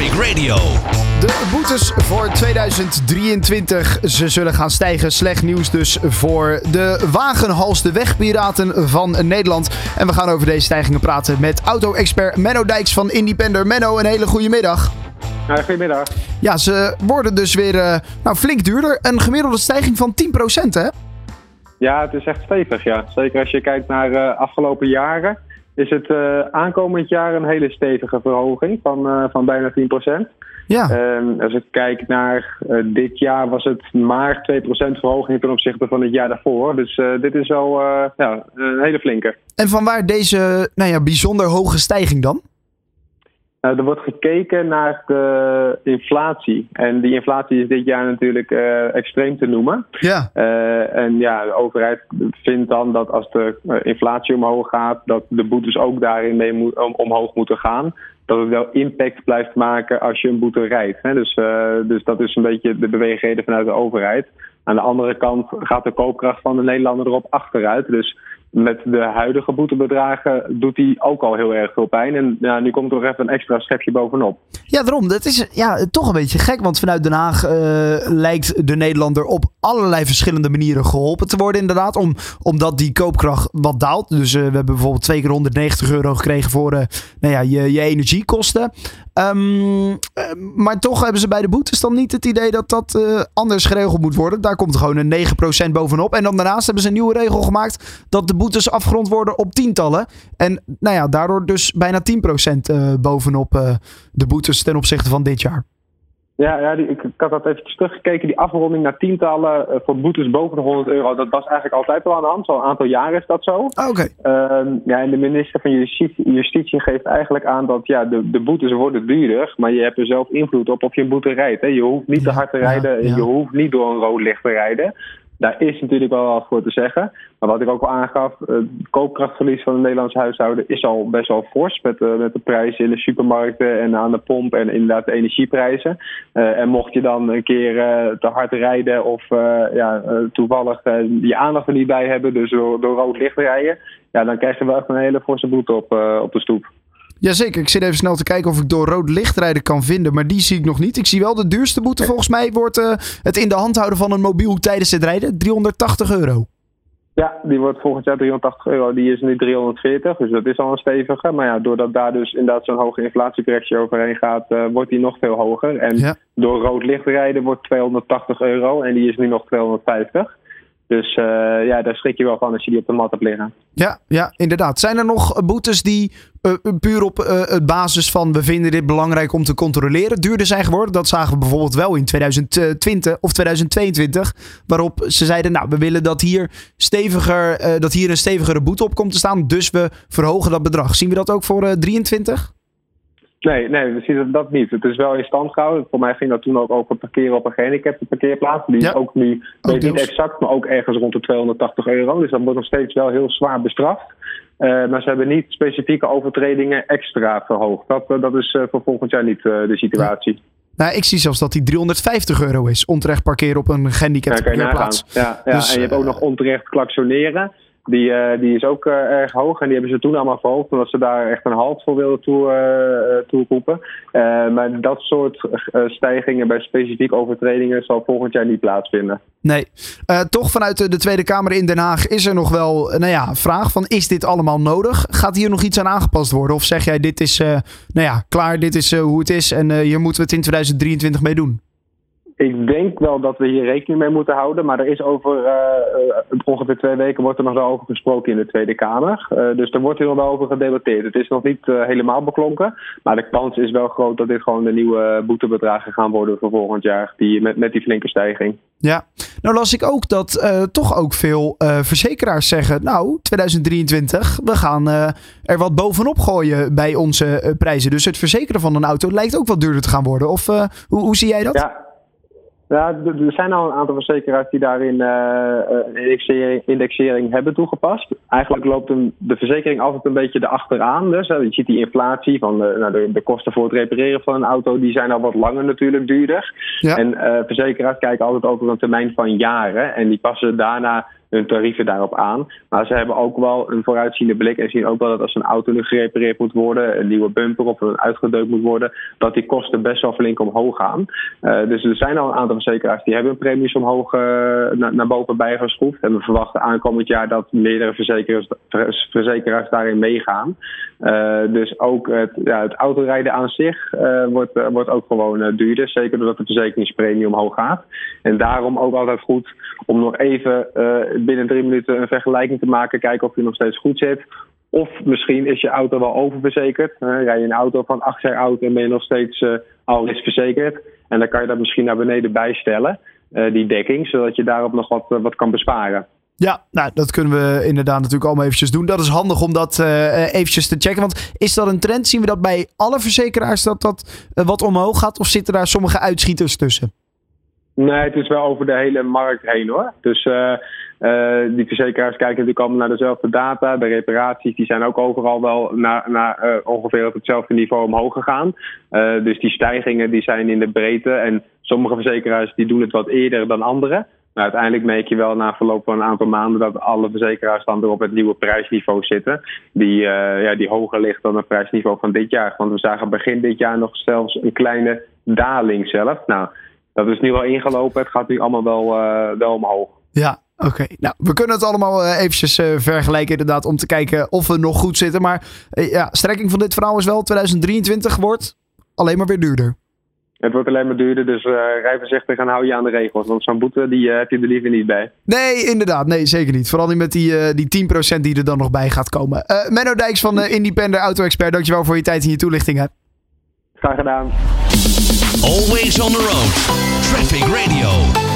Traffic Radio. De boetes voor 2023 ze zullen gaan stijgen. Slecht nieuws dus voor de wagenhals, de wegpiraten van Nederland. En we gaan over deze stijgingen praten met auto-expert Menno Dijks van Independer. Menno, een hele goede middag. Ja, goedemiddag. Ja, ze worden dus weer uh, nou, flink duurder. Een gemiddelde stijging van 10%, hè? Ja, het is echt stevig, ja. Zeker als je kijkt naar uh, afgelopen jaren. Is het uh, aankomend jaar een hele stevige verhoging van, van bijna 10%. Ja. En als ik kijk naar dit jaar was het maar 2% verhoging ten opzichte van het jaar daarvoor. Dus dit is wel ja, een hele flinke. En vanwaar deze nou ja, bijzonder hoge stijging dan? Nou, er wordt gekeken naar de inflatie. En die inflatie is dit jaar natuurlijk uh, extreem te noemen. Ja. Uh, en ja, de overheid vindt dan dat als de inflatie omhoog gaat, dat de boetes ook daarin mee moet, om, omhoog moeten gaan. Dat het wel impact blijft maken als je een boete rijdt. Hè. Dus, uh, dus dat is een beetje de beweegreden vanuit de overheid. Aan de andere kant gaat de koopkracht van de Nederlander erop achteruit. Dus met de huidige boetebedragen doet hij ook al heel erg veel pijn. En ja, nu komt er nog even een extra schepje bovenop. Ja, daarom. Dat is ja, toch een beetje gek. Want vanuit Den Haag uh, lijkt de Nederlander op allerlei verschillende manieren geholpen te worden. Inderdaad, om, omdat die koopkracht wat daalt. Dus uh, we hebben bijvoorbeeld twee keer 190 euro gekregen voor uh, nou ja, je, je energiekosten. Um, maar toch hebben ze bij de boetes dan niet het idee dat dat uh, anders geregeld moet worden. Daar komt gewoon een 9% bovenop. En dan daarnaast hebben ze een nieuwe regel gemaakt dat de boetes afgerond worden op tientallen. En nou ja, daardoor dus bijna 10% uh, bovenop de boetes ten opzichte van dit jaar. Ja, ja die, ik, ik, had dat eventjes teruggekeken. Die afronding naar tientallen uh, voor boetes boven de 100 euro, dat was eigenlijk altijd wel aan de hand. Een aantal jaar is dat zo. Oh, Oké. Okay. Uh, ja, en de minister van Justitie, Justitie, geeft eigenlijk aan dat ja, de, de boetes worden duurder, maar je hebt er zelf invloed op of je een boete rijdt. Hè. Je hoeft niet te hard te rijden, ja, ja. je hoeft niet door een rood licht te rijden. Daar is natuurlijk wel wat voor te zeggen. Maar wat ik ook al aangaf, het koopkrachtverlies van het Nederlandse huishouden is al best wel fors. Met, uh, met de prijzen in de supermarkten en aan de pomp en inderdaad de energieprijzen. Uh, en mocht je dan een keer uh, te hard rijden of ja, toevallig je aandacht er niet bij hebben, dus door, door rood licht rijden, ja, dan krijg je wel echt een hele forse boete op, op de stoep. Jazeker, ik zit even snel te kijken of ik door rood lichtrijden kan vinden, maar die zie ik nog niet. Ik zie wel de duurste boete volgens mij wordt uh, het in de hand houden van een mobiel tijdens het rijden, 380 euro. Ja, die wordt volgend jaar 380 euro. Die is nu 340, dus dat is al een stevige. Maar ja, doordat daar dus inderdaad zo'n hoge inflatiecorrectie overheen gaat, uh, wordt die nog veel hoger. En ja. door rood lichtrijden wordt 280 euro en die is nu nog 250. Dus uh, ja, daar schrik je wel van als je die op de mat hebt liggen. Ja, ja inderdaad. Zijn er nog boetes die uh, puur op het basis van we vinden dit belangrijk om te controleren duurder zijn geworden? Dat zagen we bijvoorbeeld wel in 2020 of 2022. Waarop ze zeiden, nou we willen dat hier, steviger, dat hier een stevigere boete op komt te staan. Dus we verhogen dat bedrag. Zien we dat ook voor 23? Nee, nee, we zien dat niet. Het is wel in stand gehouden. Voor mij ging dat toen ook over parkeren op een gehandicapte parkeerplaats. Die ja. is ook nu, weet niet exact, maar ook ergens rond de 280 euro. Dus dat wordt nog steeds wel heel zwaar bestraft. Uh, maar ze hebben niet specifieke overtredingen extra verhoogd. Dat, uh, dat is uh, voor volgend jaar niet de situatie. Ja. Nou, ik zie zelfs dat die 350 euro is. Onterecht parkeren op een gehandicapte ja, parkeerplaats. Ja, ja. Dus, en je hebt ook nog onterecht klaksoneren. Die, uh, die is ook uh, erg hoog en die hebben ze toen allemaal verhoogd omdat ze daar echt een halt voor wilden toe, toeroepen. maar dat soort stijgingen bij specifiek overtredingen zal volgend jaar niet plaatsvinden. Nee, toch vanuit de, de, Tweede Kamer in Den Haag is er nog wel nou ja, vraag van is dit allemaal nodig? Gaat hier nog iets aan aangepast worden? Of zeg jij dit is nou ja, klaar, dit is hoe het is en hier moeten we het in 2023 mee doen? Ik denk wel dat we hier rekening mee moeten houden. Maar er is over uh, ongeveer twee weken wordt er nog wel over gesproken in de Tweede Kamer. Uh, dus er wordt nog wel over gedebatteerd. Het is nog niet uh, helemaal beklonken. Maar de kans is wel groot dat dit gewoon de nieuwe boetebedragen gaan worden voor volgend jaar. Die, met, met die flinke stijging. Ja, nou las ik ook dat toch ook veel verzekeraars zeggen... Nou, 2023, we gaan er wat bovenop gooien bij onze prijzen. Dus het verzekeren van een auto lijkt ook wat duurder te gaan worden. Of hoe, hoe zie jij dat? Ja. Ja, er zijn al een aantal verzekeraars die daarin uh, indexering, indexering, hebben toegepast. Eigenlijk loopt de verzekering altijd een beetje erachteraan. Dus je ziet die inflatie van de, nou, de, de, kosten voor het repareren van een auto, die zijn al wat langer natuurlijk duurder. Ja. En uh, verzekeraars kijken altijd over een termijn van jaren. En die passen daarna hun tarieven daarop aan. Maar ze hebben ook wel een vooruitziende blik en zien ook wel dat als een auto nu gerepareerd moet worden, een nieuwe bumper of een uitgedeukt moet worden, dat die kosten best wel flink omhoog gaan. Uh, dus er zijn al een aantal verzekeraars die hebben premies omhoog uh, naar, naar boven bijgeschroefd. En we verwachten aankomend jaar dat meerdere verzekeraars, verzekeraars daarin meegaan. Uh, dus ook het, ja, het autorijden aan zich wordt, wordt ook gewoon duurder. Zeker doordat de verzekeringspremie omhoog gaat. En daarom ook altijd goed om nog even binnen drie minuten een vergelijking te maken. Kijken of je nog steeds goed zit. Of misschien is je auto wel oververzekerd. Rij je een auto van acht jaar oud en ben je nog steeds uh, al eens verzekerd. En dan kan je dat misschien naar beneden bijstellen, uh, die dekking, zodat je daarop nog wat, wat kan besparen. Ja, nou, dat kunnen we inderdaad natuurlijk allemaal eventjes doen. Dat is handig om dat eventjes te checken. Want is dat een trend? Zien we dat bij alle verzekeraars dat dat wat omhoog gaat? Of zitten daar sommige uitschieters tussen? Nee, het is wel over de hele markt heen hoor. Dus uh, die verzekeraars kijken natuurlijk allemaal naar dezelfde data. De reparaties die zijn ook overal wel naar, naar uh, ongeveer op hetzelfde niveau omhoog gegaan. Uh, dus die stijgingen die zijn in de breedte. En sommige verzekeraars die doen het wat eerder dan andere. Maar uiteindelijk merk je wel na verloop van een aantal maanden dat alle verzekeraars dan weer op het nieuwe prijsniveau zitten. Die, ja, die hoger ligt dan het prijsniveau van dit jaar. Want we zagen begin dit jaar nog zelfs een kleine daling zelf. Nou, dat is nu wel ingelopen. Het gaat nu allemaal wel, wel omhoog. Ja, Oké, okay, nou, we kunnen het allemaal uh, eventjes uh, vergelijken inderdaad om te kijken of we nog goed zitten. Maar uh, ja, strekking van dit verhaal is wel 2023 wordt alleen maar weer duurder. Het wordt alleen maar duurder, dus rij voorzichtig en hou je aan de regels. Want zo'n boete die heb je er liever niet bij. Nee, inderdaad. Nee, zeker niet. Vooral niet met die, die 10% die er dan nog bij gaat komen. Menno Dijks van Independent Auto Expert, dankjewel voor je tijd en je toelichtingen. Graag gedaan. Always on the road. Traffic Radio.